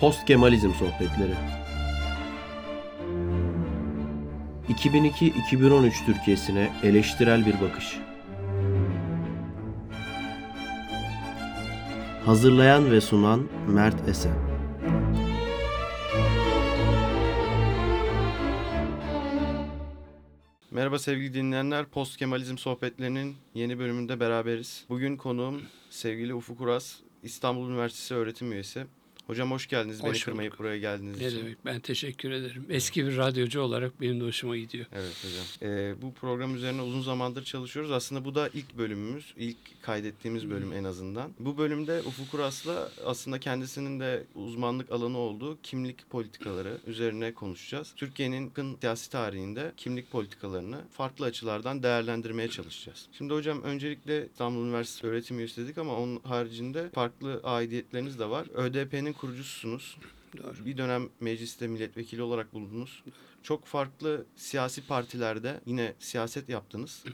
Post Kemalizm Sohbetleri 2002-2013 Türkiye'sine eleştirel bir bakış. Hazırlayan ve sunan Mert Esen. Merhaba sevgili dinleyenler. Post Kemalizm sohbetlerinin yeni bölümünde beraberiz. Bugün konuğum sevgili Ufuk Uras, İstanbul Üniversitesi öğretim üyesi. Hocam hoş geldiniz. Beni Hoş kırmayıp bulduk. buraya geldiğiniz Ne için. demek ben teşekkür ederim. Eski bir radyocu olarak benim de hoşuma gidiyor. Evet hocam. Ee, bu program üzerine uzun zamandır çalışıyoruz. Aslında bu da ilk bölümümüz. ilk kaydettiğimiz bölüm en azından. Bu bölümde Ufuk Uras'la aslında kendisinin de uzmanlık alanı olduğu kimlik politikaları üzerine konuşacağız. Türkiye'nin yakın siyasi tarihinde kimlik politikalarını farklı açılardan değerlendirmeye çalışacağız. Şimdi hocam öncelikle İstanbul Üniversitesi öğretim üyesi dedik ama onun haricinde farklı aidiyetleriniz de var. ÖDP'nin kurucususunuz. Doğru. Bir dönem mecliste milletvekili olarak bulundunuz. Çok farklı siyasi partilerde yine siyaset yaptınız.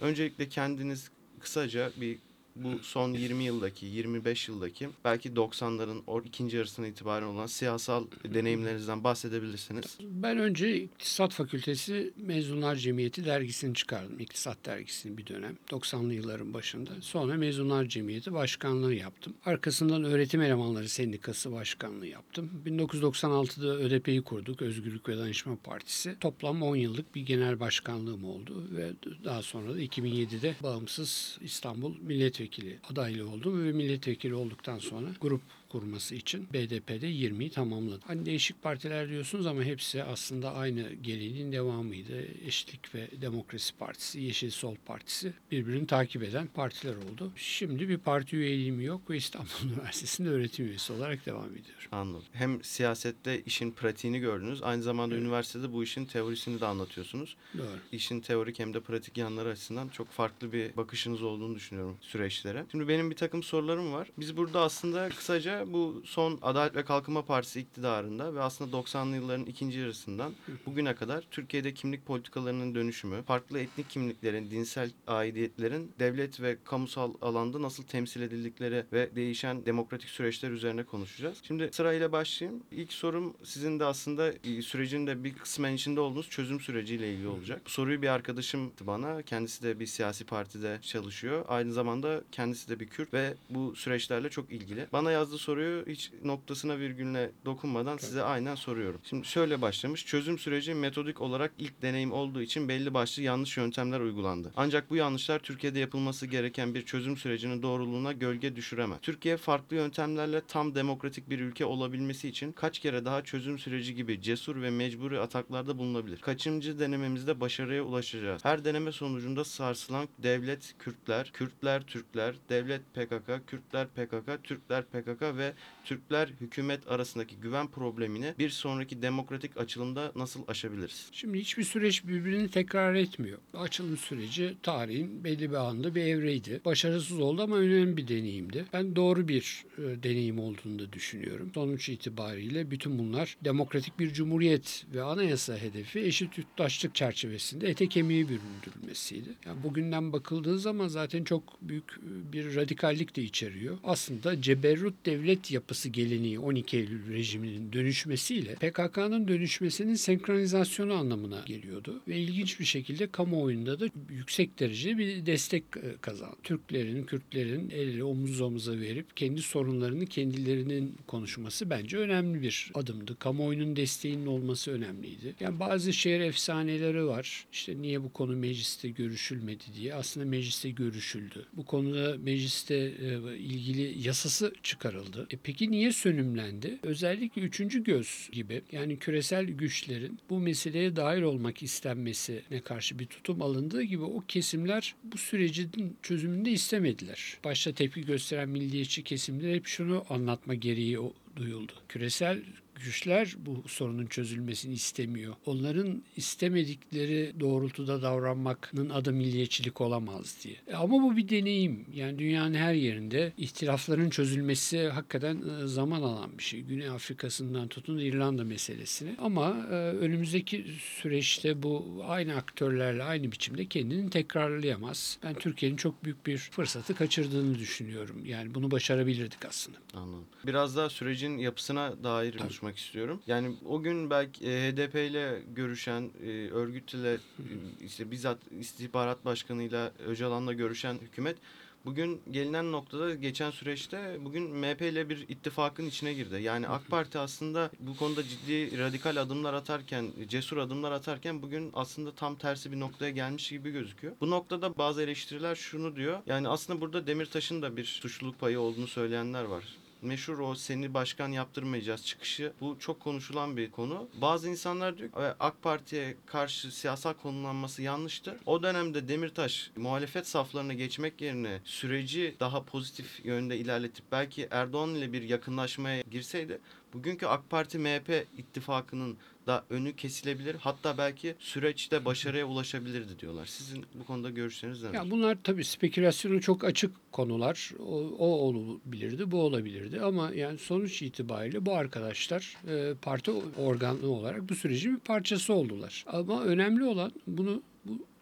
Öncelikle kendiniz kısaca bir bu son 20 yıldaki, 25 yıldaki belki 90'ların o ikinci yarısına itibaren olan siyasal deneyimlerinizden bahsedebilirsiniz. Ben önce İktisat Fakültesi Mezunlar Cemiyeti dergisini çıkardım. İktisat dergisini bir dönem. 90'lı yılların başında. Sonra Mezunlar Cemiyeti başkanlığı yaptım. Arkasından Öğretim Elemanları Sendikası başkanlığı yaptım. 1996'da ÖDP'yi kurduk. Özgürlük ve Danışma Partisi. Toplam 10 yıllık bir genel başkanlığım oldu ve daha sonra da 2007'de bağımsız İstanbul Milletvekili adaylığı oldum ve milletvekili olduktan sonra grup kurması için BDP'de 20'yi tamamladı. Hani değişik partiler diyorsunuz ama hepsi aslında aynı geleneğin devamıydı. Eşitlik ve Demokrasi Partisi, Yeşil Sol Partisi birbirini takip eden partiler oldu. Şimdi bir parti üyeliğim yok ve İstanbul Üniversitesi'nde öğretim üyesi olarak devam ediyorum. Anladım. Hem siyasette işin pratiğini gördünüz, aynı zamanda üniversitede bu işin teorisini de anlatıyorsunuz. Doğru. işin teorik hem de pratik yanları açısından çok farklı bir bakışınız olduğunu düşünüyorum süreçlere. Şimdi benim bir takım sorularım var. Biz burada aslında kısaca bu son Adalet ve Kalkınma Partisi iktidarında ve aslında 90'lı yılların ikinci yarısından bugüne kadar Türkiye'de kimlik politikalarının dönüşümü, farklı etnik kimliklerin, dinsel aidiyetlerin devlet ve kamusal alanda nasıl temsil edildikleri ve değişen demokratik süreçler üzerine konuşacağız. Şimdi sırayla başlayayım. İlk sorum sizin de aslında e, sürecin de bir kısmen içinde olduğunuz çözüm süreciyle ilgili olacak. Bu soruyu bir arkadaşım bana. Kendisi de bir siyasi partide çalışıyor. Aynı zamanda kendisi de bir Kürt ve bu süreçlerle çok ilgili. Bana yazdığı soruyu hiç noktasına virgülüne dokunmadan size aynen soruyorum. Şimdi şöyle başlamış. Çözüm süreci metodik olarak ilk deneyim olduğu için belli başlı yanlış yöntemler uygulandı. Ancak bu yanlışlar Türkiye'de yapılması gereken bir çözüm sürecinin doğruluğuna gölge düşüremez. Türkiye farklı yöntemlerle tam demokratik bir ülke olabilmesi için kaç kere daha çözüm süreci gibi cesur ve mecburi ataklarda bulunabilir. Kaçıncı denememizde başarıya ulaşacağız. Her deneme sonucunda sarsılan devlet Kürtler, Kürtler Türkler, devlet PKK, Kürtler PKK, Türkler PKK ve Türkler hükümet arasındaki güven problemini bir sonraki demokratik açılımda nasıl aşabiliriz? Şimdi hiçbir süreç birbirini tekrar etmiyor. Açılım süreci tarihin belli bir anda bir evreydi. Başarısız oldu ama önemli bir deneyimdi. Ben doğru bir e, deneyim olduğunu da düşünüyorum. Sonuç itibariyle bütün bunlar demokratik bir cumhuriyet ve anayasa hedefi eşit yurttaşlık çerçevesinde ete kemiğe büründürülmesiydi. Yani bugünden bakıldığı zaman zaten çok büyük e, bir radikallik de içeriyor. Aslında ceberrut devlet yapısı geleneği 12 Eylül rejiminin dönüşmesiyle PKK'nın dönüşmesinin senkronizasyonu anlamına geliyordu. Ve ilginç bir şekilde kamuoyunda da yüksek derecede bir destek e, kazandı. Türklerin, Kürtlerin el ele omuz omuza verip kendi sorunlarını kendilerinin konuşması bence önemli bir adımdı. Kamuoyunun desteğinin olması önemliydi. Yani bazı şehir efsaneleri var. İşte niye bu konu mecliste görüşülmedi diye. Aslında mecliste görüşüldü. Bu konuda mecliste e, ilgili yasası çıkarıldı. E peki niye sönümlendi? Özellikle üçüncü göz gibi yani küresel güçlerin bu meseleye dahil olmak istenmesine karşı bir tutum alındığı gibi o kesimler bu sürecin çözümünde istemediler. Başta tepki gösteren milliyetçi kesimler hep şunu anlatma gereği duyuldu. Küresel güçler bu sorunun çözülmesini istemiyor. Onların istemedikleri doğrultuda davranmanın adı milliyetçilik olamaz diye. E ama bu bir deneyim. Yani dünyanın her yerinde ihtilafların çözülmesi hakikaten e, zaman alan bir şey. Güney Afrika'sından tutun İrlanda meselesine. Ama e, önümüzdeki süreçte bu aynı aktörlerle aynı biçimde kendini tekrarlayamaz. Ben Türkiye'nin çok büyük bir fırsatı kaçırdığını düşünüyorum. Yani bunu başarabilirdik aslında. Anladım. Biraz daha sürecin yapısına dair konuşmak istiyorum. Yani o gün belki e, HDP ile görüşen, e, örgütle işte bizzat istihbarat başkanıyla Öcalan'la görüşen hükümet bugün gelinen noktada geçen süreçte bugün MHP ile bir ittifakın içine girdi. Yani AK Parti aslında bu konuda ciddi radikal adımlar atarken, cesur adımlar atarken bugün aslında tam tersi bir noktaya gelmiş gibi gözüküyor. Bu noktada bazı eleştiriler şunu diyor. Yani aslında burada Demirtaş'ın da bir suçluluk payı olduğunu söyleyenler var meşhur o seni başkan yaptırmayacağız çıkışı. Bu çok konuşulan bir konu. Bazı insanlar diyor ki "E, AK Parti'ye karşı siyasal konumlanması yanlıştır. O dönemde Demirtaş muhalefet saflarına geçmek yerine süreci daha pozitif yönde ilerletip belki Erdoğan ile bir yakınlaşmaya girseydi bugünkü AK Parti MHP ittifakının da önü kesilebilir. Hatta belki süreçte başarıya ulaşabilirdi diyorlar. Sizin bu konuda görüşleriniz neler? Ya bunlar tabii spekülasyonu çok açık konular. O, o olabilirdi, bu olabilirdi. Ama yani sonuç itibariyle bu arkadaşlar e, parti organı olarak bu sürecin bir parçası oldular. Ama önemli olan bunu bu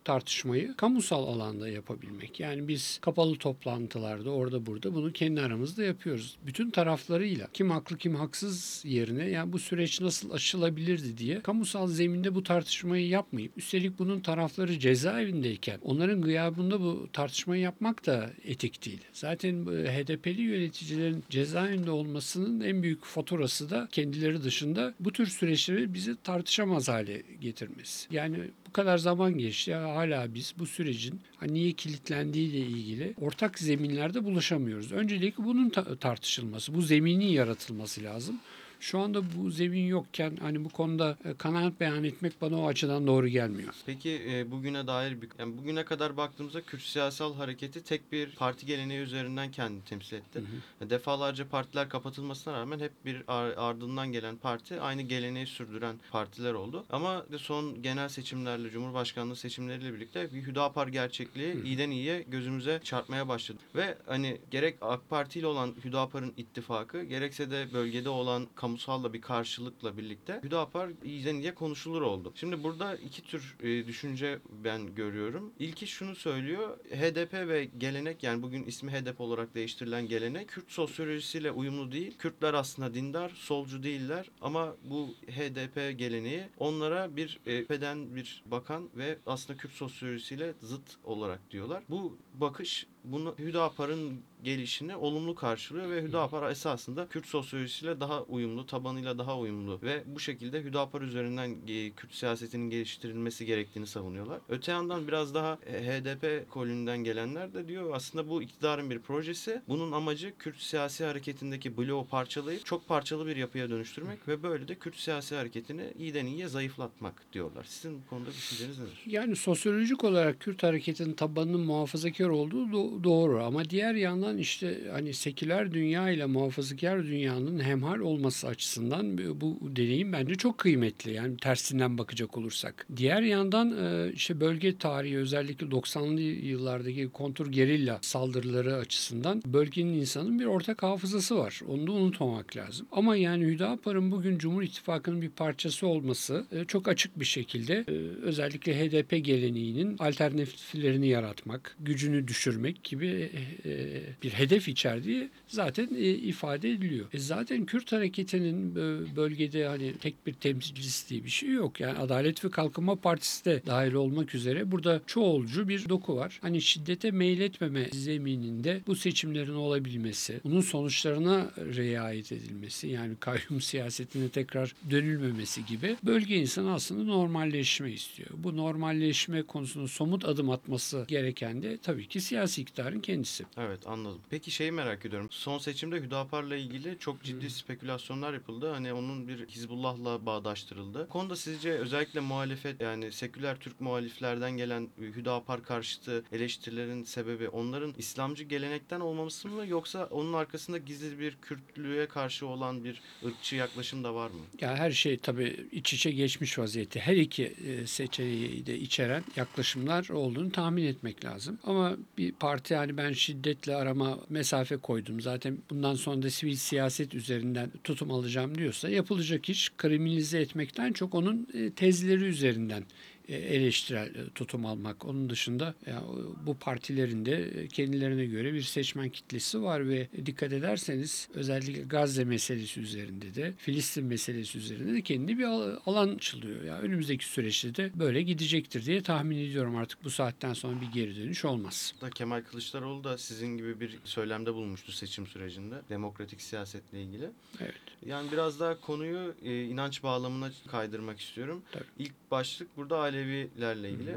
tartışmayı kamusal alanda yapabilmek. Yani biz kapalı toplantılarda orada burada bunu kendi aramızda yapıyoruz. Bütün taraflarıyla kim haklı kim haksız yerine yani bu süreç nasıl aşılabilirdi diye kamusal zeminde bu tartışmayı yapmayıp üstelik bunun tarafları cezaevindeyken onların gıyabında bu tartışmayı yapmak da etik değil. Zaten bu HDP'li yöneticilerin cezaevinde olmasının en büyük faturası da kendileri dışında bu tür süreçleri bizi tartışamaz hale getirmesi. Yani bu kadar zaman geçti. Ya hala biz bu sürecin hani niye kilitlendiği ile ilgili ortak zeminlerde buluşamıyoruz. Öncelikle bunun ta- tartışılması, bu zeminin yaratılması lazım. Şu anda bu zemin yokken hani bu konuda e, kanaat beyan etmek bana o açıdan doğru gelmiyor. Peki e, bugüne dair bir yani bugüne kadar baktığımızda Kürt siyasal hareketi tek bir parti geleneği üzerinden kendini temsil etti. Defalarca partiler kapatılmasına rağmen hep bir ar- ardından gelen parti aynı geleneği sürdüren partiler oldu. Ama son genel seçimlerle Cumhurbaşkanlığı seçimleriyle birlikte bir Hüdapar gerçekliği iyiden iyiye gözümüze çarpmaya başladı. Ve hani gerek AK Parti ile olan Hüdapar'ın ittifakı gerekse de bölgede olan kamusalla bir karşılıkla birlikte Hüdapar iyiden iyiye konuşulur oldu. Şimdi burada iki tür e, düşünce ben görüyorum. İlki şunu söylüyor. HDP ve gelenek yani bugün ismi HDP olarak değiştirilen gelenek Kürt sosyolojisiyle uyumlu değil. Kürtler aslında dindar, solcu değiller ama bu HDP geleneği onlara bir e, beden bir bakan ve aslında Kürt sosyolojisiyle zıt olarak diyorlar. Bu bakış bunu Hüdapar'ın gelişini olumlu karşılıyor ve Hüdapar esasında Kürt sosyolojisiyle daha uyumlu, tabanıyla daha uyumlu ve bu şekilde Hüdapar üzerinden e, Kürt siyasetinin geliştirilmesi gerektiğini savunuyorlar. Öte yandan biraz daha e, HDP kolünden gelenler de diyor aslında bu iktidarın bir projesi. Bunun amacı Kürt siyasi hareketindeki bloğu parçalayıp çok parçalı bir yapıya dönüştürmek ve böyle de Kürt siyasi hareketini iyiden iyiye zayıflatmak diyorlar. Sizin bu konuda düşünceniz nedir? Yani sosyolojik olarak Kürt hareketinin tabanının muhafazakar olduğu do- doğru ama diğer yandan işte hani seküler dünya ile muhafazakar dünyanın hemhal olması açısından bu deneyim bence çok kıymetli. Yani tersinden bakacak olursak. Diğer yandan e, işte bölge tarihi özellikle 90'lı yıllardaki kontur gerilla saldırıları açısından bölgenin insanın bir ortak hafızası var. Onu da unutmamak lazım. Ama yani Hüdapar'ın bugün Cumhur İttifakı'nın bir parçası olması e, çok açık bir şekilde e, özellikle HDP geleneğinin alternatiflerini yaratmak, gücünü düşürmek gibi e, bir hedef içerdiği zaten e, ifade ediliyor. E, zaten Kürt hareketinin e, bölgede hani tek bir temsilcisi diye bir şey yok. Yani Adalet ve Kalkınma Partisi de dahil olmak üzere burada çoğulcu bir doku var. Hani şiddete meyletmeme zemininde bu seçimlerin olabilmesi, bunun sonuçlarına riayet edilmesi yani kayyum siyasetine tekrar dönülmemesi gibi bölge insanı aslında normalleşme istiyor. Bu normalleşme konusunda somut adım atması gereken de tabii ki siyasi iktidarın kendisi. Evet anladım. Peki şeyi merak ediyorum. Son seçimde Hüdapar'la ilgili çok ciddi spekülasyonlar yapıldı. Hani onun bir Hizbullah'la bağdaştırıldı. Bu konuda sizce özellikle muhalefet yani seküler Türk muhaliflerden gelen Hüdapar karşıtı eleştirilerin sebebi onların İslamcı gelenekten olmaması mı yoksa onun arkasında gizli bir Kürtlüğe karşı olan bir ırkçı yaklaşım da var mı? Ya her şey tabii iç içe geçmiş vaziyette. Her iki e, seçeneği de içeren yaklaşımlar olduğunu tahmin etmek lazım. Ama bir parti yani ben şiddetle arama mesafe koydum. Zaten bundan sonra da sivil siyaset üzerinden tutum alacağım diyorsa yapılacak iş kriminalize etmekten çok onun e, tezleri üzerinden eleştirel e, tutum almak. Onun dışında ya, bu partilerin de e, kendilerine göre bir seçmen kitlesi var ve dikkat ederseniz özellikle Gazze meselesi üzerinde de Filistin meselesi üzerinde de kendi bir al- alan açılıyor. Ya önümüzdeki süreçte de böyle gidecektir diye tahmin ediyorum artık bu saatten sonra bir geri dönüş olmaz. Da Kemal Kılıçdaroğlu da sizin gibi bir söylemde bulmuştu seçim sürecinde demokratik siyasetle ilgili. Evet. Yani biraz daha konuyu e, inanç bağlamına kaydırmak istiyorum. Tabii. İlk başlık burada Alevilerle ilgili.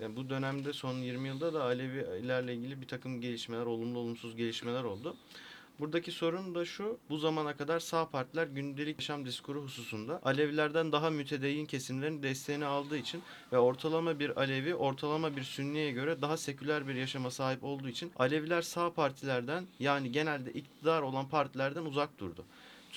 Yani bu dönemde son 20 yılda da Alevilerle ilgili bir takım gelişmeler, olumlu olumsuz gelişmeler oldu. Buradaki sorun da şu, bu zamana kadar sağ partiler gündelik yaşam diskuru hususunda Alevilerden daha mütedeyyin kesimlerin desteğini aldığı için ve ortalama bir Alevi, ortalama bir Sünniye göre daha seküler bir yaşama sahip olduğu için Aleviler sağ partilerden yani genelde iktidar olan partilerden uzak durdu.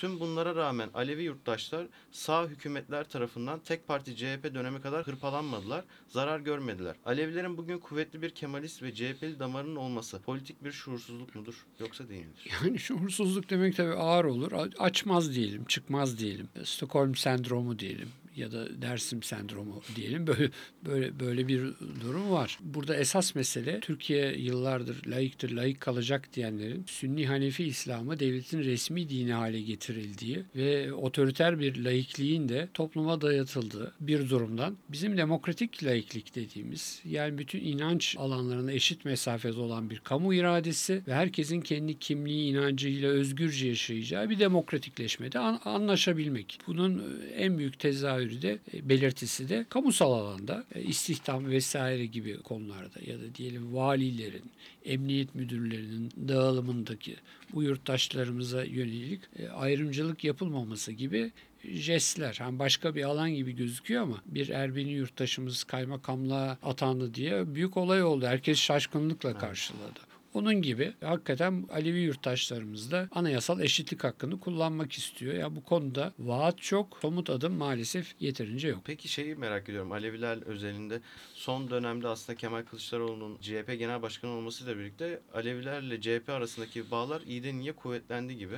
Tüm bunlara rağmen Alevi yurttaşlar sağ hükümetler tarafından tek parti CHP dönemi kadar hırpalanmadılar, zarar görmediler. Alevilerin bugün kuvvetli bir Kemalist ve CHP'li damarının olması politik bir şuursuzluk mudur yoksa değil midir? Yani şuursuzluk demek tabii ağır olur. Açmaz diyelim, çıkmaz diyelim. Stockholm sendromu diyelim ya da Dersim sendromu diyelim. Böyle böyle böyle bir durum var. Burada esas mesele Türkiye yıllardır layıktır, layık kalacak diyenlerin Sünni Hanefi İslam'ı devletin resmi dini hale getirildiği ve otoriter bir laikliğin de topluma dayatıldığı bir durumdan bizim demokratik laiklik dediğimiz yani bütün inanç alanlarına eşit mesafede olan bir kamu iradesi ve herkesin kendi kimliği inancıyla özgürce yaşayacağı bir demokratikleşmede an- anlaşabilmek. Bunun e, en büyük tezahürü de e, belirtisi de kamusal alanda e, istihdam vesaire gibi konularda ya da diyelim valilerin, emniyet müdürlerinin dağılımındaki bu yurttaşlarımıza yönelik e, ayrımcılık yapılmaması gibi jestler. Hani başka bir alan gibi gözüküyor ama bir Ermeni yurttaşımız kaymakamlığa atandı diye büyük olay oldu. Herkes şaşkınlıkla karşıladı. Onun gibi hakikaten Alevi yurttaşlarımız da anayasal eşitlik hakkını kullanmak istiyor. Ya bu konuda vaat çok, somut adım maalesef yeterince yok. Peki şeyi merak ediyorum. Aleviler özelinde son dönemde aslında Kemal Kılıçdaroğlu'nun CHP Genel Başkanı olmasıyla birlikte Alevilerle CHP arasındaki bağlar iyiden iyiye kuvvetlendi gibi.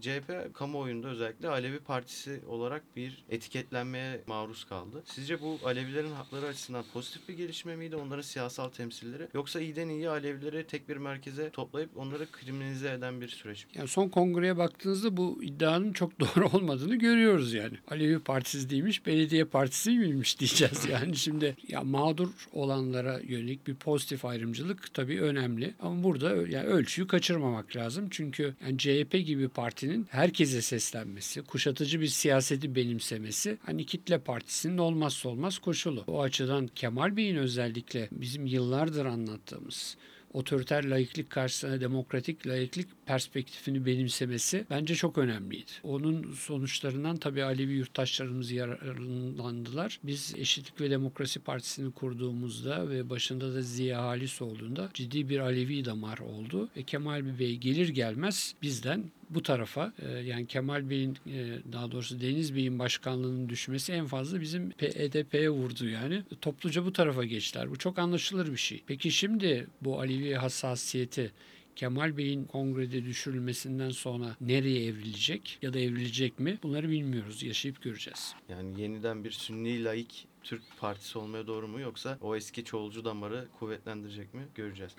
CHP kamuoyunda özellikle Alevi Partisi olarak bir etiketlenmeye maruz kaldı. Sizce bu Alevilerin hakları açısından pozitif bir gelişme miydi onların siyasal temsilleri? Yoksa iyiden iyiye Alevileri tek bir merkeze toplayıp onları kriminalize eden bir süreç? Yani son kongreye baktığınızda bu iddianın çok doğru olmadığını görüyoruz yani. Alevi partisi değilmiş, belediye partisi miymiş diyeceğiz yani. Şimdi ya mağdur olanlara yönelik bir pozitif ayrımcılık tabii önemli. Ama burada yani ölçüyü kaçırmamak lazım. Çünkü yani CHP gibi partinin herkese seslenmesi, kuşatıcı bir siyaseti benimsemesi hani kitle partisinin olmazsa olmaz koşulu. O açıdan Kemal Bey'in özellikle bizim yıllardır anlattığımız otoriter laiklik karşısına demokratik laiklik perspektifini benimsemesi bence çok önemliydi. Onun sonuçlarından tabii Alevi yurttaşlarımız yararlandılar. Biz Eşitlik ve Demokrasi Partisi'ni kurduğumuzda ve başında da Ziya Halis olduğunda ciddi bir Alevi damar oldu. Ve Kemal Bey gelir gelmez bizden bu tarafa e, yani Kemal Bey'in e, daha doğrusu Deniz Bey'in başkanlığının düşmesi en fazla bizim HDP'ye vurdu yani. Topluca bu tarafa geçtiler. Bu çok anlaşılır bir şey. Peki şimdi bu Alevi hassasiyeti Kemal Bey'in kongrede düşürülmesinden sonra nereye evrilecek ya da evrilecek mi? Bunları bilmiyoruz. Yaşayıp göreceğiz. Yani yeniden bir Sünni laik Türk partisi olmaya doğru mu yoksa o eski çoğulcu damarı kuvvetlendirecek mi göreceğiz.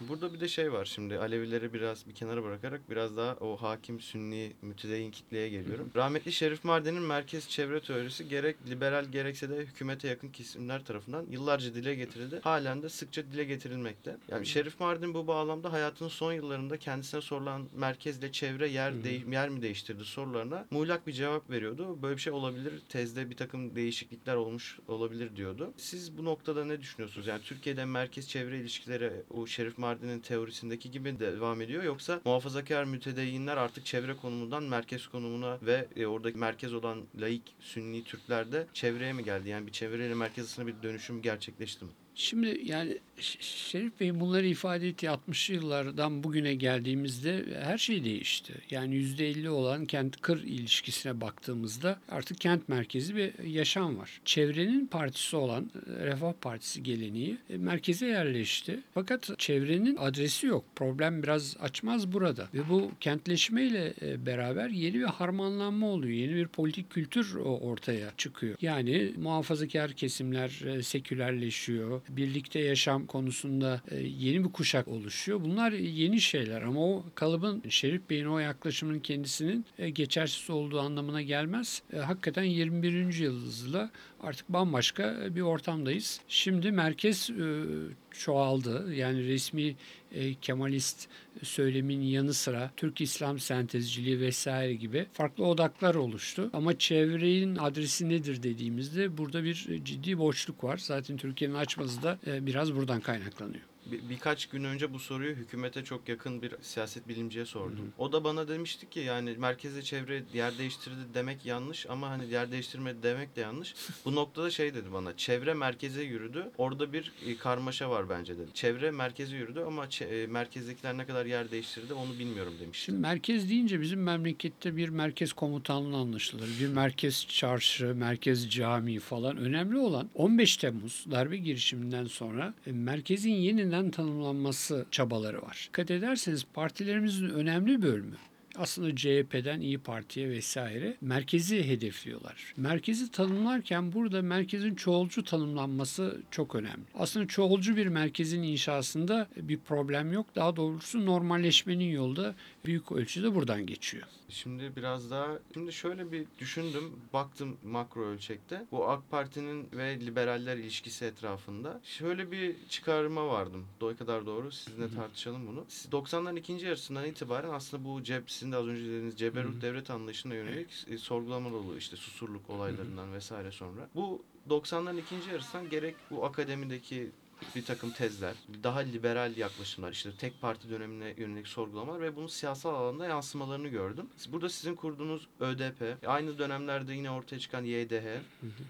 Burada bir de şey var şimdi Alevileri biraz bir kenara bırakarak biraz daha o hakim Sünni mütedeyyin kitleye geliyorum. Rahmetli Şerif Mardin'in merkez çevre teorisi gerek liberal gerekse de hükümete yakın kesimler tarafından yıllarca dile getirildi. Halen de sıkça dile getirilmekte. Yani Şerif Mardin bu bağlamda hayatının son yıllarında kendisine sorulan merkezle çevre yer, değ- yer mi değiştirdi sorularına muğlak bir cevap veriyordu. Böyle bir şey olabilir. Tezde bir takım değişiklikler olmuş olabilir diyordu. Siz bu noktada ne düşünüyorsunuz? Yani Türkiye'de merkez çevre ilişkileri o Şerif Mardin'in teorisindeki gibi devam ediyor yoksa muhafazakar mütedeyyinler artık çevre konumundan merkez konumuna ve e, oradaki merkez olan laik Sünni Türklerde çevreye mi geldi? Yani bir çevreyle merkez arasında bir dönüşüm gerçekleşti mi? Şimdi yani Şerif Bey bunları ifade ettiği 60'lı yıllardan bugüne geldiğimizde her şey değişti. Yani %50 olan kent-kır ilişkisine baktığımızda artık kent merkezi bir yaşam var. Çevrenin partisi olan e, Refah Partisi geleneği e, merkeze yerleşti. Fakat çevrenin adresi yok. Problem biraz açmaz burada. Ve bu kentleşmeyle e, beraber yeni bir harmanlanma oluyor. Yeni bir politik kültür ortaya çıkıyor. Yani muhafazakar kesimler sekülerleşiyor. Birlikte yaşam konusunda e, yeni bir kuşak oluşuyor. Bunlar yeni şeyler ama o kalıbın Şerif Bey'in o yaklaşımın kendisinin e, geçersiz olduğu anlamına gelmez. E, Hakikaten 21. yüzyılda artık bambaşka bir ortamdayız. Şimdi merkez e, çoğaldı. Yani resmi e, Kemalist söylemin yanı sıra Türk İslam sentezciliği vesaire gibi farklı odaklar oluştu. Ama çevrenin adresi nedir dediğimizde burada bir ciddi boşluk var. Zaten Türkiye'nin açması da e, biraz buradan kaynaklanıyor. Bir- birkaç gün önce bu soruyu hükümete çok yakın bir siyaset bilimciye sordum. O da bana demişti ki yani merkezde çevre yer değiştirdi demek yanlış ama hani yer değiştirmedi demek de yanlış. bu noktada şey dedi bana çevre merkeze yürüdü. Orada bir e, karmaşa var bence dedi. Çevre merkeze yürüdü ama e, merkezdekiler ne kadar yer değiştirdi onu bilmiyorum demişti. Şimdi merkez deyince bizim memlekette bir merkez komutanlığı anlaşılır. Bir merkez çarşı, merkez cami falan. Önemli olan 15 Temmuz darbe girişiminden sonra e, merkezin yeniden tanımlanması çabaları var. Dikkat ederseniz partilerimizin önemli bölümü aslında CHP'den İyi Parti'ye vesaire merkezi hedefliyorlar. Merkezi tanımlarken burada merkezin çoğulcu tanımlanması çok önemli. Aslında çoğulcu bir merkezin inşasında bir problem yok. Daha doğrusu normalleşmenin yolu da büyük ölçüde buradan geçiyor. Şimdi biraz daha şimdi şöyle bir düşündüm baktım makro ölçekte bu AK Parti'nin ve liberaller ilişkisi etrafında şöyle bir çıkarıma vardım. Ne kadar doğru sizinle tartışalım bunu. Siz 90'ların ikinci yarısından itibaren aslında bu cep sizin de az önce dediğiniz ceberut devlet anlayışına yönelik e, sorgulamalı işte susurluk olaylarından vesaire sonra. Bu 90'ların ikinci yarısından gerek bu akademideki bir takım tezler, daha liberal yaklaşımlar, işte tek parti dönemine yönelik sorgulamalar ve bunun siyasal alanda yansımalarını gördüm. Burada sizin kurduğunuz ÖDP, aynı dönemlerde yine ortaya çıkan YDH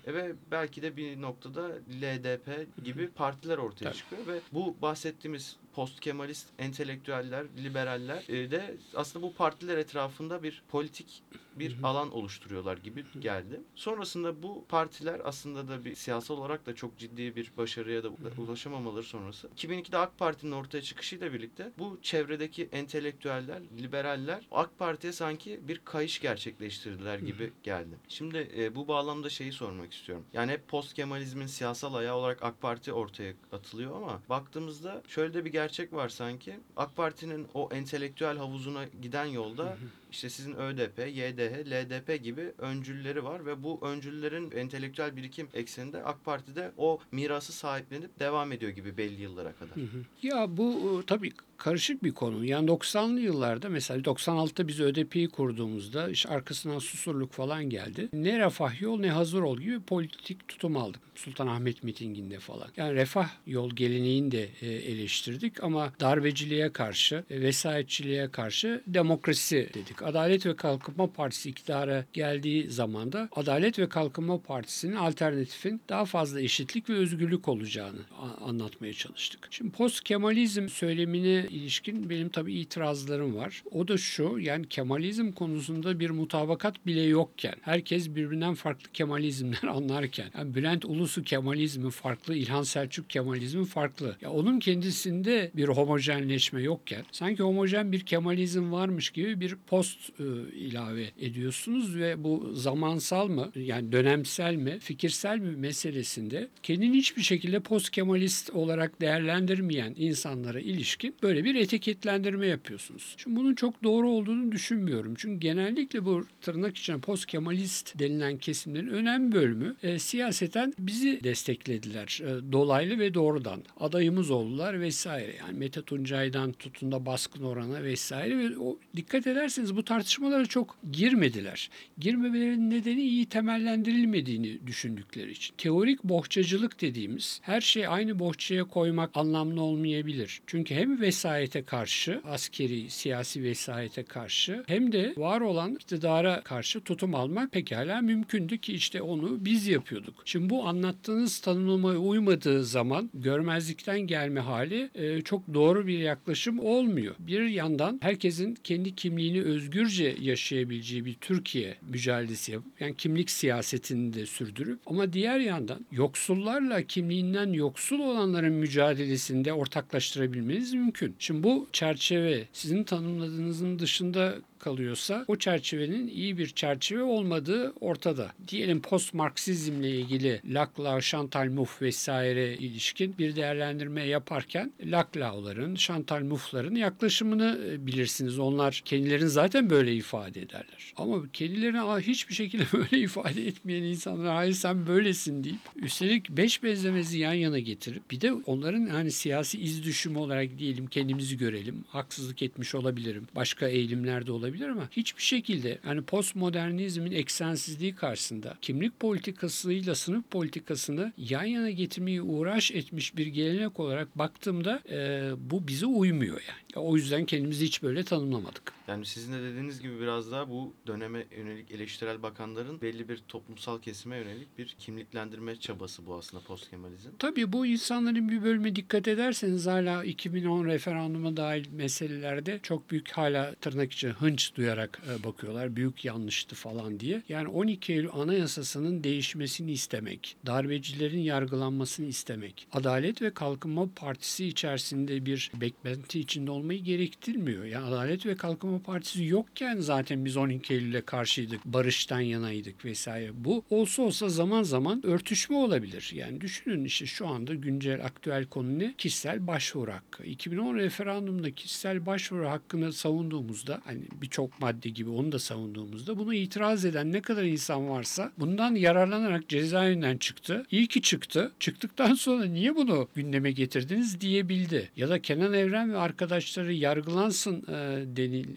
e, ve belki de bir noktada LDP gibi partiler ortaya Tabii. çıkıyor ve bu bahsettiğimiz post Kemalist entelektüeller, liberaller e, de aslında bu partiler etrafında bir politik bir alan oluşturuyorlar gibi geldi. Sonrasında bu partiler aslında da bir siyasal olarak da çok ciddi bir başarıya da ulaşamamaları sonrası. 2002'de AK Parti'nin ortaya çıkışıyla birlikte bu çevredeki entelektüeller, liberaller AK Parti'ye sanki bir kayış gerçekleştirdiler gibi geldi. Şimdi e, bu bağlamda şeyi sormak istiyorum. Yani hep post Kemalizmin siyasal ayağı olarak AK Parti ortaya atılıyor ama baktığımızda şöyle de bir gerçek var sanki. AK Parti'nin o entelektüel havuzuna giden yolda işte sizin ÖDP, YDH, LDP gibi öncülleri var ve bu öncüllerin entelektüel birikim ekseninde AK Parti'de o mirası sahiplenip devam ediyor gibi belli yıllara kadar. Ya bu e, tabii karışık bir konu. Yani 90'lı yıllarda mesela 96'da biz ÖDP'yi kurduğumuzda işte arkasından susurluk falan geldi. Ne refah yol ne hazır ol gibi politik tutum aldık. Sultanahmet mitinginde falan. Yani refah yol geleneğini de e, eleştirdik ama darbeciliğe karşı, e, vesayetçiliğe karşı demokrasi dedik. Adalet ve Kalkınma Partisi iktidara geldiği zaman da Adalet ve Kalkınma Partisi'nin alternatifin daha fazla eşitlik ve özgürlük olacağını anlatmaya çalıştık. Şimdi post Kemalizm söylemine ilişkin benim tabii itirazlarım var. O da şu yani Kemalizm konusunda bir mutabakat bile yokken herkes birbirinden farklı Kemalizmler anlarken yani Bülent Ulusu Kemalizmi farklı, İlhan Selçuk Kemalizmi farklı. Ya onun kendisinde bir homojenleşme yokken sanki homojen bir Kemalizm varmış gibi bir post e, ilave ediyorsunuz ve bu zamansal mı yani dönemsel mi fikirsel mi meselesinde kendini hiçbir şekilde post Kemalist olarak değerlendirmeyen insanlara ilişkin böyle bir etiketlendirme yapıyorsunuz. Şimdi bunun çok doğru olduğunu düşünmüyorum. Çünkü genellikle bu tırnak içine post Kemalist denilen kesimlerin önemli bölümü e, siyaseten bizi desteklediler. E, dolaylı ve doğrudan. Adayımız oldular vesaire. Yani Mete Tuncay'dan tutun da baskın orana vesaire ve o, dikkat ederseniz bu tartışmalara çok girmediler. Girmemelerinin nedeni iyi temellendirilmediğini düşündükleri için. Teorik bohçacılık dediğimiz her şey aynı bohçaya koymak anlamlı olmayabilir. Çünkü hem vesayete karşı, askeri, siyasi vesayete karşı hem de var olan iktidara karşı tutum almak pekala mümkündü ki işte onu biz yapıyorduk. Şimdi bu anlattığınız tanımlamaya uymadığı zaman görmezlikten gelme hali e, çok doğru bir yaklaşım olmuyor. Bir yandan herkesin kendi kimliğini özgürce yaşayabileceği bir Türkiye mücadelesi yapıp yani kimlik siyasetini de sürdürüp ama diğer yandan yoksullarla kimliğinden yoksul olanların mücadelesinde ortaklaştırabilmeniz mümkün. Şimdi bu çerçeve sizin tanımladığınızın dışında kalıyorsa o çerçevenin iyi bir çerçeve olmadığı ortada. Diyelim post Marksizmle ilgili Laclau, Chantal Mouffe vesaire ilişkin bir değerlendirme yaparken Laclau'ların, Chantal Mouffe'ların yaklaşımını e, bilirsiniz. Onlar kendilerini zaten böyle ifade ederler. Ama kendilerini "Aa, hiçbir şekilde böyle ifade etmeyen insanlar hayır sen böylesin deyip üstelik beş benzemezi yan yana getirip bir de onların hani siyasi iz düşümü olarak diyelim kendimizi görelim. Haksızlık etmiş olabilirim. Başka eğilimlerde olabilir ama hiçbir şekilde hani postmodernizmin eksensizliği karşısında kimlik politikasıyla sınıf politikasını yan yana getirmeyi uğraş etmiş bir gelenek olarak baktığımda e, bu bize uymuyor yani. O yüzden kendimizi hiç böyle tanımlamadık. Yani sizin de dediğiniz gibi biraz daha bu döneme yönelik eleştirel bakanların belli bir toplumsal kesime yönelik bir kimliklendirme çabası bu aslında post Kemalizm. Tabii bu insanların bir bölümü dikkat ederseniz hala 2010 referanduma dahil meselelerde çok büyük hala tırnak içi hınç duyarak e, bakıyorlar. Büyük yanlıştı falan diye. Yani 12 Eylül Anayasası'nın değişmesini istemek, darbecilerin yargılanmasını istemek, Adalet ve Kalkınma Partisi içerisinde bir beklenti içinde olmayı gerektirmiyor. Yani Adalet ve Kalkınma Partisi yokken zaten biz 12 Eylül'e karşıydık, barıştan yanaydık vesaire. Bu olsa olsa zaman zaman örtüşme olabilir. Yani düşünün işte şu anda güncel aktüel konu ne? Kişisel başvuru hakkı. 2010 referandumda kişisel başvuru hakkını savunduğumuzda hani birçok madde gibi onu da savunduğumuzda bunu itiraz eden ne kadar insan varsa bundan yararlanarak cezaevinden çıktı. İyi ki çıktı. Çıktıktan sonra niye bunu gündeme getirdiniz diyebildi. Ya da Kenan Evren ve arkadaşları yargılansın e,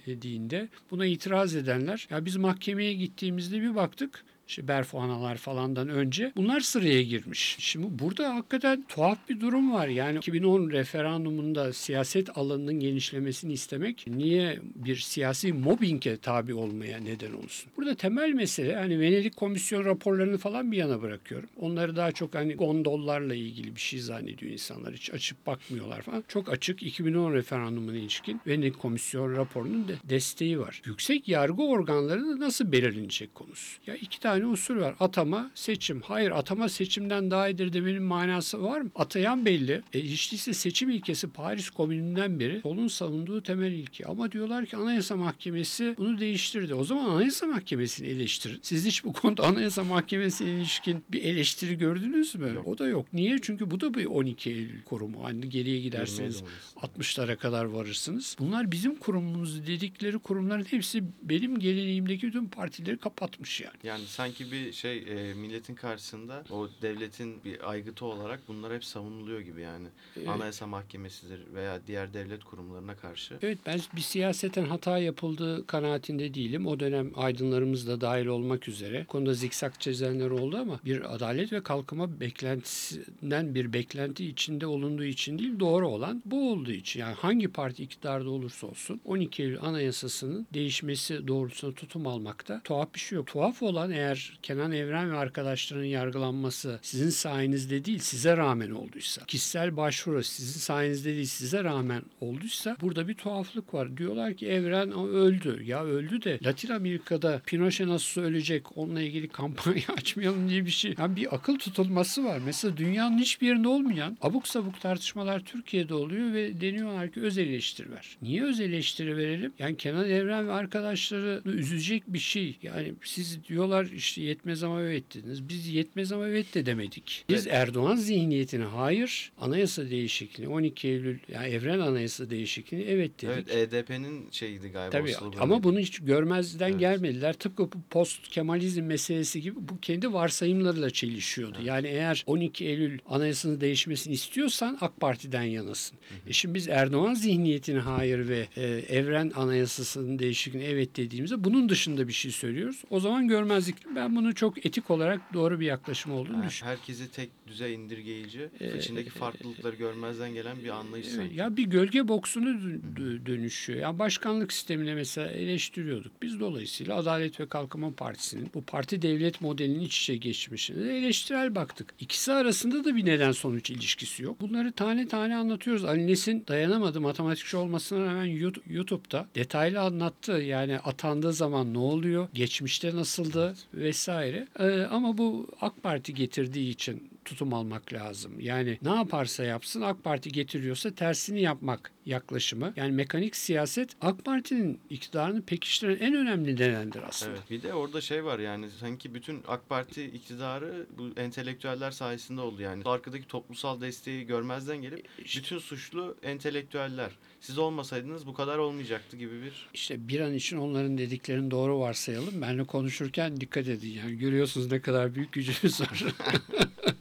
denildiğinde buna itiraz edenler ya biz mahkemeye gittiğimizde bir baktık işte Berfuanalar falandan önce bunlar sıraya girmiş. Şimdi burada hakikaten tuhaf bir durum var. Yani 2010 referandumunda siyaset alanının genişlemesini istemek niye bir siyasi mobbinge tabi olmaya neden olsun? Burada temel mesele hani Venedik Komisyon raporlarını falan bir yana bırakıyorum. Onları daha çok hani gondollarla ilgili bir şey zannediyor insanlar. Hiç açıp bakmıyorlar falan. Çok açık 2010 referandumuna ilişkin Venedik Komisyon raporunun de desteği var. Yüksek yargı organları nasıl belirlenecek konusu. Ya iki tane usul var. Atama, seçim. Hayır atama seçimden daha iyidir demenin manası var mı? Atayan belli. E hiç değilse seçim ilkesi Paris Komünü'nden beri solun savunduğu temel ilke. Ama diyorlar ki Anayasa Mahkemesi bunu değiştirdi. O zaman Anayasa Mahkemesi'ni eleştirin. Siz hiç bu konuda Anayasa Mahkemesi'ne ilişkin bir eleştiri gördünüz mü? Yok. O da yok. Niye? Çünkü bu da bir 12 Eylül kurumu. Hani geriye giderseniz Görmeye de olursun. 60'lara kadar varırsınız. Bunlar bizim kurumumuz dedikleri kurumların hepsi benim geleneğimdeki tüm partileri kapatmış yani. Yani sanki bir şey e, milletin karşısında o devletin bir aygıtı olarak bunlar hep savunuluyor gibi yani. Evet. Anayasa Mahkemesi'dir veya diğer devlet kurumlarına karşı. Evet ben bir siyaseten hata yapıldığı kanaatinde değilim. O dönem aydınlarımız da dahil olmak üzere. Konuda zikzak çizenler oldu ama bir adalet ve kalkınma beklentisinden bir beklenti içinde olunduğu için değil doğru olan bu olduğu için. Yani hangi parti iktidarda olursa olsun 12 Eylül Anayasası'nın değişmesi doğrultusunda tutum almakta tuhaf bir şey yok. Tuhaf olan eğer Kenan Evren ve arkadaşlarının yargılanması sizin sayenizde değil size rağmen olduysa, kişisel başvuru sizin sayenizde değil size rağmen olduysa burada bir tuhaflık var. Diyorlar ki Evren öldü. Ya öldü de Latin Amerika'da Pinochet nasıl ölecek onunla ilgili kampanya açmayalım diye bir şey. Yani bir akıl tutulması var. Mesela dünyanın hiçbir yerinde olmayan abuk sabuk tartışmalar Türkiye'de oluyor ve deniyorlar ki öz eleştiri ver. Niye öz eleştiri verelim? Yani Kenan Evren ve arkadaşları üzecek bir şey. Yani siz diyorlar işte işte yetmez ama evet dediniz. Biz yetmez ama evet de demedik. Biz Erdoğan zihniyetine hayır, anayasa değişikliği 12 Eylül yani evren anayasa değişikliği evet dedik. Evet EDP'nin şeyiydi galiba. Tabii ama bunu hiç görmezden Evet. gelmediler. Tıpkı bu post Kemalizm meselesi gibi bu kendi varsayımlarıyla çelişiyordu. Yani eğer 12 Eylül anayasının değişmesini istiyorsan AK Parti'den yanasın. E şimdi biz Erdoğan zihniyetine hayır ve e, evren anayasasının değişikliğine evet dediğimizde bunun dışında bir şey söylüyoruz. O zaman görmezlik. Ben bunu çok etik olarak doğru bir yaklaşım olduğunu Yani düşünüyorum. herkesi tek düzey indirgeyici, Ee, içindeki farklılıkları görmezden gelen bir anlayış sanki. ya bir gölge boksuna dö- dö- dönüşüyor. Ya başkanlık sistemine mesela eleştiriyorduk. Biz dolayısıyla Adalet ve Kalkınma Partisi'nin bu parti devlet modelinin iç içe geçmişine de eleştirel baktık. İkisi arasında da bir neden sonuç ilişkisi yok. Bunları tane tane anlatıyoruz. Ali Nesin dayanamadı matematikçi olmasına rağmen YouTube'da detaylı anlattı. Yani atandığı zaman ne oluyor? Geçmişte nasıldı? Vesaire. Ee, ama bu AK Parti getirdiği için tutum almak lazım. Yani ne yaparsa yapsın AK Parti getiriyorsa tersini yapmak yaklaşımı. Yani mekanik siyaset AK Parti'nin iktidarını pekiştiren en önemli nedendir aslında. Evet. Bir de orada şey var yani sanki bütün AK Parti iktidarı bu entelektüeller sayesinde oldu yani. Arkadaki toplumsal desteği görmezden gelip İşte- bütün suçlu entelektüeller. Siz olmasaydınız bu kadar olmayacaktı gibi bir İşte bir an için onların dediklerini doğru varsayalım. Benle konuşurken dikkat edin. Yani görüyorsunuz ne kadar büyük gücünüz var.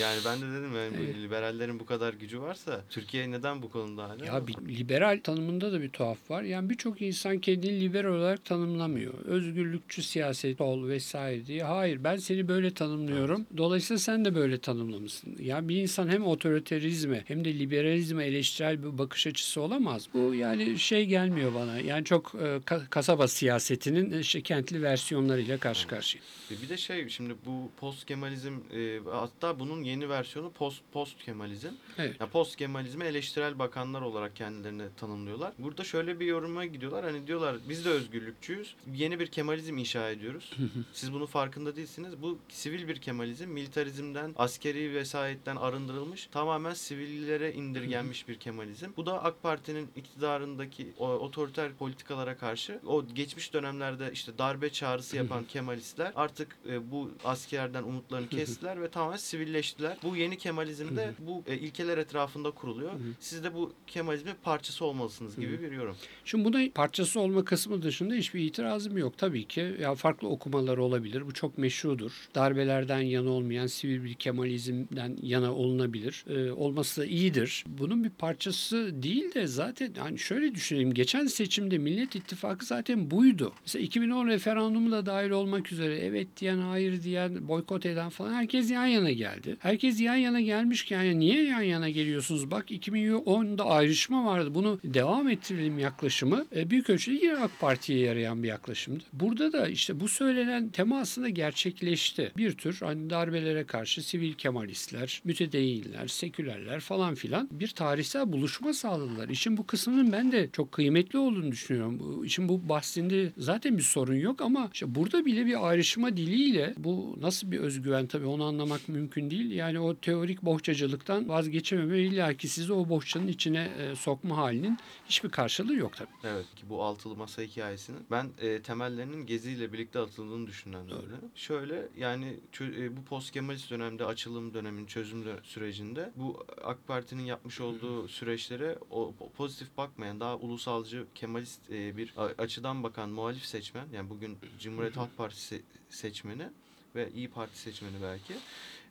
yani ben de dedim yani bu liberallerin bu kadar gücü varsa Türkiye neden bu konuda hala? Ya bir liberal tanımında da bir tuhaf var. Yani birçok insan kendini liberal olarak tanımlamıyor. Özgürlükçü siyaset ol vesaire diye. Hayır ben seni böyle tanımlıyorum. Dolayısıyla sen de böyle tanımlamışsın. Ya bir insan hem otoriterizme hem de liberalizme eleştirel bir bakış açısı olamaz. Bu yani şey gelmiyor bana. Yani çok e, ka- kasaba siyasetinin işte kentli versiyonlarıyla karşı karşıya. Bir de şey şimdi bu post Kemalizm e, hatta bunun yeni versiyonu post post Kemalizm. Evet. Ya post Kemalizme eleştirel bakanlar olarak kendilerini tanımlıyorlar. Burada şöyle bir yoruma gidiyorlar. Hani diyorlar biz de özgürlükçüyüz. Yeni bir Kemalizm inşa ediyoruz. Siz bunun farkında değilsiniz. Bu sivil bir Kemalizm. Militarizmden, askeri vesayetten arındırılmış, tamamen sivillere indirgenmiş bir Kemalizm. Bu da AK Parti'nin iktidarındaki o, otoriter politikalara karşı o geçmiş dönemlerde işte darbe çağrısı yapan Kemalistler artık e, bu askerden umutlarını kestiler ve tamamen sivilleştiler. Bu yeni Kemalizmde bu e, ilkeler etrafında kuruluyor. Siz de bu Kemalizmin parçası olmalısınız gibi bir yorum. Şimdi buna parçası olma kısmı dışında hiçbir itirazım yok. Tabii ki ya farklı okumalar olabilir. Bu çok meşrudur. Darbelerden yana olmayan sivil bir Kemalizmden yana olunabilir. Ee, olması iyidir. Bunun bir parçası değil de zaten hani şöyle düşünelim. Geçen seçimde Millet İttifakı zaten buydu. Mesela 2010 referandumu da dahil olmak üzere evet diyen, hayır diyen, boykot eden falan herkes yan yana geldi. Herkes yan yana gelmişken ya niye yan yana geliyorsunuz? Bak 2010'da ayrışma vardı. Bunu devam ettirelim yaklaşımı. E, büyük ölçüde yine AK Parti'ye yarayan bir yaklaşımdı. Burada da işte bu söylenen tema aslında gerçekleşti. Bir tür hani darbelere karşı sivil kemalistler, mütedeyinler, sekülerler falan filan bir tarihsel buluşma sağladılar. İşin bu kısmının ben de çok kıymetli olduğunu düşünüyorum. Bu, işin bu bahsinde zaten bir sorun yok ama işte burada bile bir ayrışma diliyle bu nasıl bir özgüven tabii onu anlamak mümkün değil. Yani o teorik bohçacılıktan vazgeçememe illa ki sizi o bohçanın içine e, sokma halinin hiçbir karşılığı yok tabii. Evet ki bu altılı masa hikayesinin ben e, temellerinin Gezi ile birlikte atıldığını düşünenlerdenim. Şöyle yani e, bu post Kemalist dönemde açılım döneminin çözüm dö- sürecinde bu AK Parti'nin yapmış olduğu süreçlere o pozitif bakmayan daha ulusalcı Kemalist e, bir açıdan bakan muhalif seçmen yani bugün Cumhuriyet Halk Partisi seçmeni ve İyi Parti seçmeni belki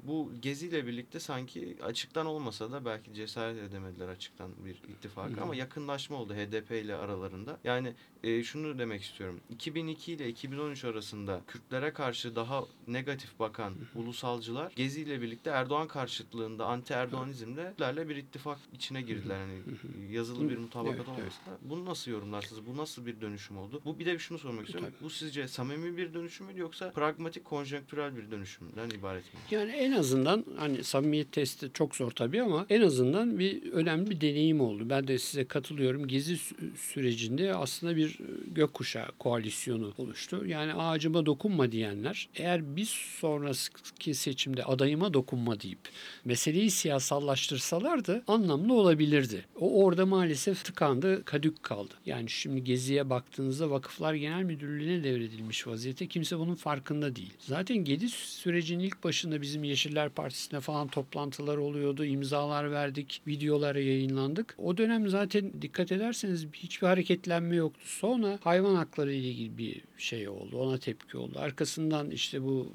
bu geziyle birlikte sanki açıktan olmasa da belki cesaret edemediler açıktan bir ittifak ama yakınlaşma oldu HDP ile aralarında. Yani e, şunu demek istiyorum. 2002 ile 2013 arasında Kürtlere karşı daha negatif bakan ulusalcılar Gezi ile birlikte Erdoğan karşıtlığında anti Erdoğanizmle Kürtlerle bir ittifak içine girdiler. Hani yazılı bir mutabakat Evet, evet. olmasa da. Bunu nasıl yorumlarsınız? Bu nasıl bir dönüşüm oldu? Bu bir de şunu sormak istiyorum. Bu sizce samimi bir dönüşüm mü yoksa pragmatik konjonktürel bir dönüşümden ibaret mi? Yani en azından hani samimiyet testi çok zor tabii ama en azından bir önemli bir deneyim oldu. Ben de size katılıyorum. Gezi sü- sürecinde aslında bir e, gökkuşağı koalisyonu oluştu. Yani ağacıma dokunma diyenler eğer bir sonraki seçimde adayıma dokunma deyip meseleyi siyasallaştırsalardı anlamlı olabilirdi. O orada maalesef tıkandı, kadük kaldı. Yani şimdi Gezi'ye baktığınızda Vakıflar Genel Müdürlüğü'ne devredilmiş vaziyette. Kimse bunun farkında değil. Zaten Gezi sürecinin ilk başında bizim Yeşiller Partisi'ne falan toplantılar oluyordu. imzalar verdik, videolara yayınlandık. O dönem zaten dikkat ederseniz hiçbir hareketlenme yoktu. Sonra hayvan hakları ile ilgili bir şey oldu. Ona tepki oldu. Arkasından işte bu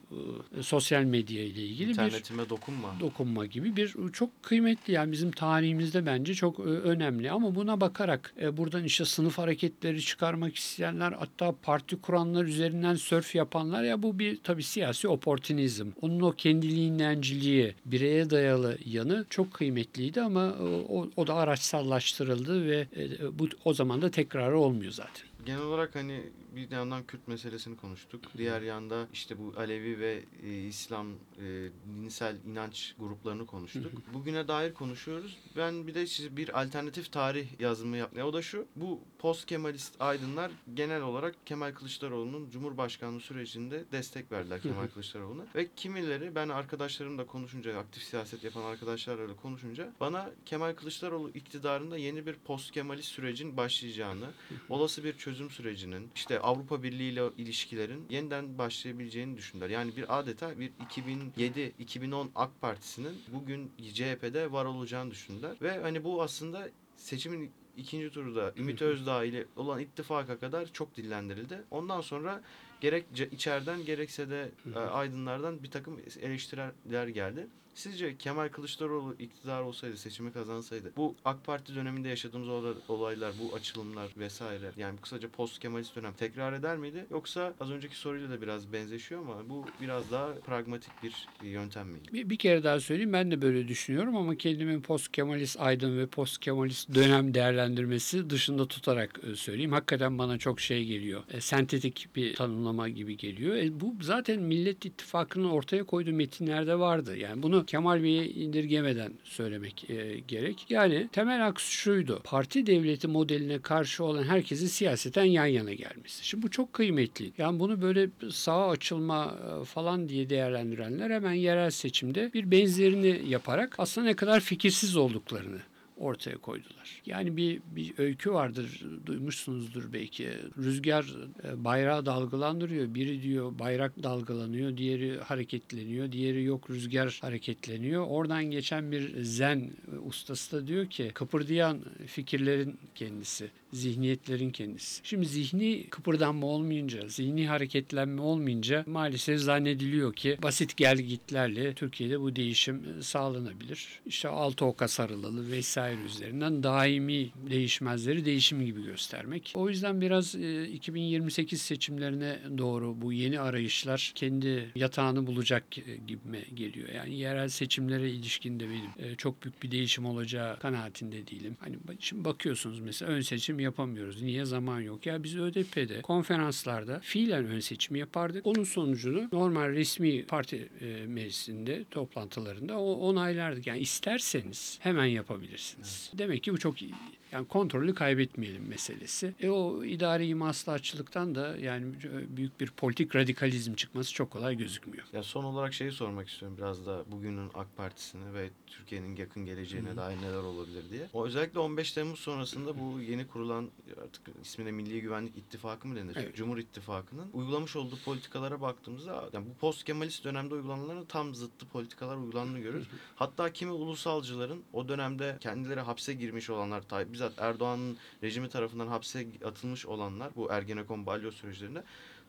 e, sosyal medya ile ilgili bir İnternetime dokunma. dokunma gibi bir çok kıymetli yani bizim tarihimizde bence çok e, önemli ama buna bakarak e, buradan işte sınıf hareketleri çıkarmak isteyenler hatta parti kuranlar üzerinden sörf yapanlar ya bu bir tabii siyasi oportunizm. Onun o kendiliğindenciliği, bireye dayalı yanı çok kıymetliydi ama e, o, o da araçsallaştırıldı ve e, bu o zaman da tekrarı olmuyor zaten. Genel olarak hani bir yandan Kürt meselesini konuştuk. Diğer yanda işte bu Alevi ve e, İslam e, dinsel inanç gruplarını konuştuk. Bugüne dair konuşuyoruz. Ben bir de size bir alternatif tarih yazımı yapmaya. O da şu. Bu post Kemalist aydınlar genel olarak Kemal Kılıçdaroğlu'nun Cumhurbaşkanlığı sürecinde destek verdiler Kemal Kılıçdaroğlu'na. Ve kimileri ben arkadaşlarımla konuşunca, aktif siyaset yapan arkadaşlarla konuşunca bana Kemal Kılıçdaroğlu iktidarında yeni bir post Kemalist sürecin başlayacağını, olası bir çözüm sürecinin, işte Avrupa Birliği ile ilişkilerin yeniden başlayabileceğini düşündüler. Yani bir adeta bir 2007-2010 AK Partisi'nin bugün CHP'de var olacağını düşündüler. Ve hani bu aslında seçimin ikinci turda Ümit Özdağ ile olan ittifaka kadar çok dillendirildi. Ondan sonra gerek içeriden gerekse de e, aydınlardan bir takım eleştiriler geldi. Sizce Kemal Kılıçdaroğlu iktidar olsaydı, seçimi kazansaydı bu AK Parti döneminde yaşadığımız ola- olaylar, bu açılımlar vesaire yani kısaca post Kemalist dönem tekrar eder miydi? Yoksa az önceki soruyla da biraz benzeşiyor ama bu biraz daha pragmatik bir yöntem miydi? Bir, bir kere daha söyleyeyim ben de böyle düşünüyorum ama kendimin post Kemalist aydın ve post Kemalist dönem değerlendirmesi dışında tutarak e, söyleyeyim. Hakikaten bana çok şey geliyor. E, sentetik bir tanımlama gibi geliyor. E, bu zaten Millet İttifakı'nın ortaya koyduğu metinlerde vardı. Yani bunu Kemal Bey'e indirgemeden söylemek e, gerek. Yani temel aks şuydu. Parti devleti modeline karşı olan herkesin siyaseten yan yana gelmesi. Şimdi bu çok kıymetli. Yani bunu böyle sağa açılma e, falan diye değerlendirenler hemen yerel seçimde bir benzerini yaparak aslında ne kadar fikirsiz olduklarını ortaya koydular. Yani bir, bir öykü vardır, duymuşsunuzdur belki. Rüzgar e, bayrağı dalgalandırıyor. Biri diyor bayrak dalgalanıyor, diğeri hareketleniyor, diğeri yok rüzgar hareketleniyor. Oradan geçen bir zen ustası da diyor ki kıpırdayan fikirlerin kendisi, zihniyetlerin kendisi. Şimdi zihni kıpırdanma olmayınca, zihni hareketlenme olmayınca maalesef zannediliyor ki basit gelgitlerle Türkiye'de bu değişim e, sağlanabilir. İşte altı oka sarılalı vesaire üzerinden daimi değişmezleri değişim gibi göstermek. O yüzden biraz e, 2028 seçimlerine doğru bu yeni arayışlar kendi yatağını bulacak e, gibime geliyor. Yani yerel seçimlere ilişkin de benim e, çok büyük bir değişim olacağı kanaatinde değilim. Hani şimdi bakıyorsunuz mesela ön seçim yapamıyoruz. Niye? Zaman yok. Ya biz ÖDP'de konferanslarda fiilen ön seçim yapardık. Onun sonucunu normal resmi parti e, meclisinde toplantılarında o onaylardık. Yani isterseniz hemen yapabilirsiniz. Demek ki bu çok iyi. Yani kontrolü kaybetmeyelim meselesi. E o idari maslahatçılıktan da yani büyük bir politik radikalizm çıkması çok kolay gözükmüyor. Ya son olarak şeyi sormak istiyorum biraz da bugünün AK Partisi'ni ve Türkiye'nin yakın geleceğine dair neler olabilir diye. O özellikle 15 Temmuz sonrasında bu yeni kurulan artık ismine Milli Güvenlik İttifakı mı denir? Evet. Cumhur İttifakı'nın uygulamış olduğu politikalara baktığımızda yani bu post Kemalist dönemde uygulananların tam zıttı politikalar uygulandığını görüyoruz. Hatta kimi ulusalcıların o dönemde kendileri hapse girmiş olanlar, Tayyip- bizzat Erdoğan'ın rejimi tarafından hapse atılmış olanlar bu Ergenekon balyo süreçlerinde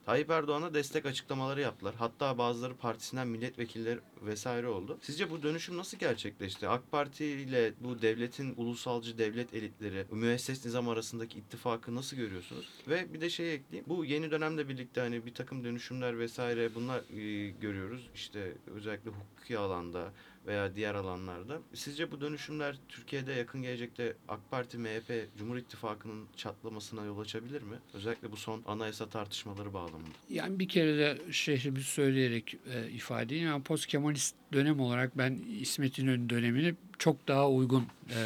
Tayyip Erdoğan'a destek açıklamaları yaptılar. Hatta bazıları partisinden milletvekilleri vesaire oldu. Sizce bu dönüşüm nasıl gerçekleşti? AK Parti ile bu devletin ulusalcı devlet elitleri, müesses nizam arasındaki ittifakı nasıl görüyorsunuz? Ve bir de şey ekleyeyim. Bu yeni dönemle birlikte hani bir takım dönüşümler vesaire bunlar e, görüyoruz. İşte özellikle hukuki alanda veya diğer alanlarda. Sizce bu dönüşümler Türkiye'de yakın gelecekte AK Parti, MHP, Cumhur İttifakı'nın çatlamasına yol açabilir mi? Özellikle bu son anayasa tartışmaları bağlamında. Yani bir kere de şehrimizi söyleyerek e, ifade edeyim. Yani post Kemalist dönem olarak ben İsmet İnönü dönemini çok daha uygun e,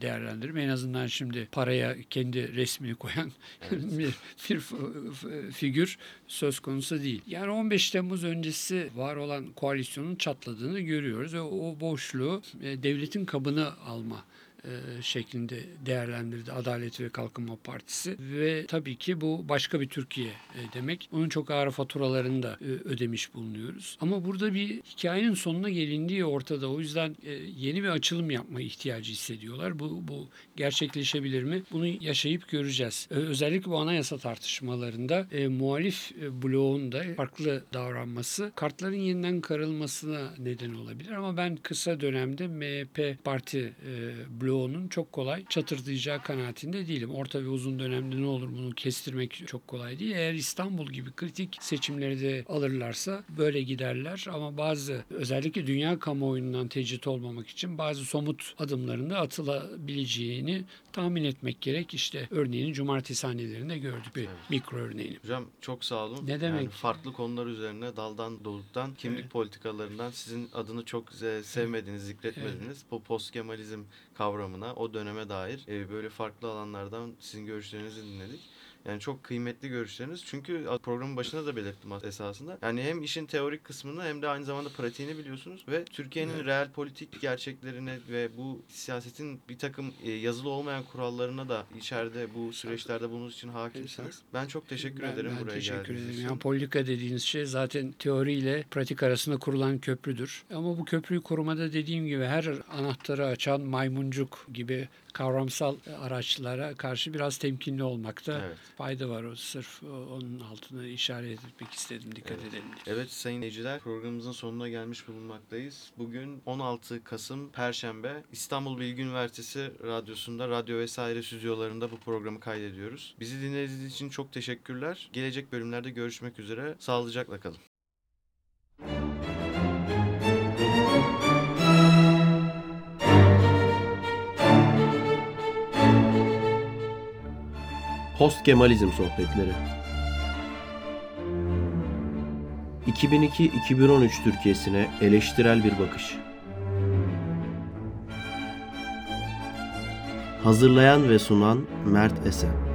değerlendiririm. En azından şimdi paraya kendi resmini koyan bir, bir f- figür söz konusu değil. Yani 15 Temmuz öncesi var olan koalisyonun çatladığını görüyoruz ve o boşluğu e, devletin kabını alma e, şeklinde değerlendirdi Adalet ve Kalkınma Partisi ve tabii ki bu başka bir Türkiye e, demek. Onun çok ağır faturalarını da e, ödemiş bulunuyoruz. Ama burada bir hikayenin sonuna gelindiği ortada. O yüzden e, yeni bir açılım yapma ihtiyacı hissediyorlar. Bu, bu gerçekleşebilir mi? Bunu yaşayıp göreceğiz. Özellikle bu anayasa tartışmalarında muhalif bloğun da farklı davranması kartların yeniden karılmasına neden olabilir. Ama ben kısa dönemde MHP parti e, bloğunun çok kolay çatırdayacağı kanaatinde değilim. Orta ve uzun dönemde ne olur bunu kestirmek çok kolay değil. Eğer İstanbul gibi kritik seçimleri de alırlarsa böyle giderler. Ama bazı özellikle dünya kamuoyundan tecrit olmamak için bazı somut adımlarında atılabileceğini tahmin etmek gerek. İşte örneğini cumartesi hanelerinde gördük bir mikro örneğini. Hocam çok sağ olun. Ne demek? Yani farklı konular üzerine daldan doluktan kimlik Evet. politikalarından sizin adını çok sevmediğiniz, zikretmediğiniz bu post Kemalizm kavramına, o döneme dair e, böyle farklı alanlardan sizin görüşlerinizi dinledik. Yani çok kıymetli görüşleriniz. Çünkü programın başında da belirttim esasında. Yani hem işin teorik kısmını hem de aynı zamanda pratiğini biliyorsunuz ve Türkiye'nin Evet. reel politik gerçeklerine ve bu siyasetin bir takım e, yazılı olmayan kurallarına da içeride bu süreçlerde bunun için hakimsiniz. Ben çok teşekkür Ben- ederim ben buraya teşekkür geldiğiniz ederim. için. Yani politika dediğiniz şey zaten teoriyle pratik arasında kurulan köprüdür. Ama bu köprüyü korumada dediğim gibi her anahtarı açan maymuncuk gibi kavramsal araçlara karşı biraz temkinli olmakta Evet. fayda var. O sırf onun altını işaret etmek istedim. Dikkat Evet. edelim diye. Evet sayın dinleyiciler programımızın sonuna gelmiş bulunmaktayız. Bugün 16 Kasım Perşembe İstanbul Bilgi Üniversitesi Radyosu'nda radyo vesaire stüdyolarında bu programı kaydediyoruz. Bizi dinlediğiniz için çok teşekkürler. Gelecek bölümlerde görüşmek üzere. Sağlıcakla kalın. Post Kemalizm sohbetleri. 2002-2013 Türkiye'sine eleştirel bir bakış. Hazırlayan ve sunan Mert Esen.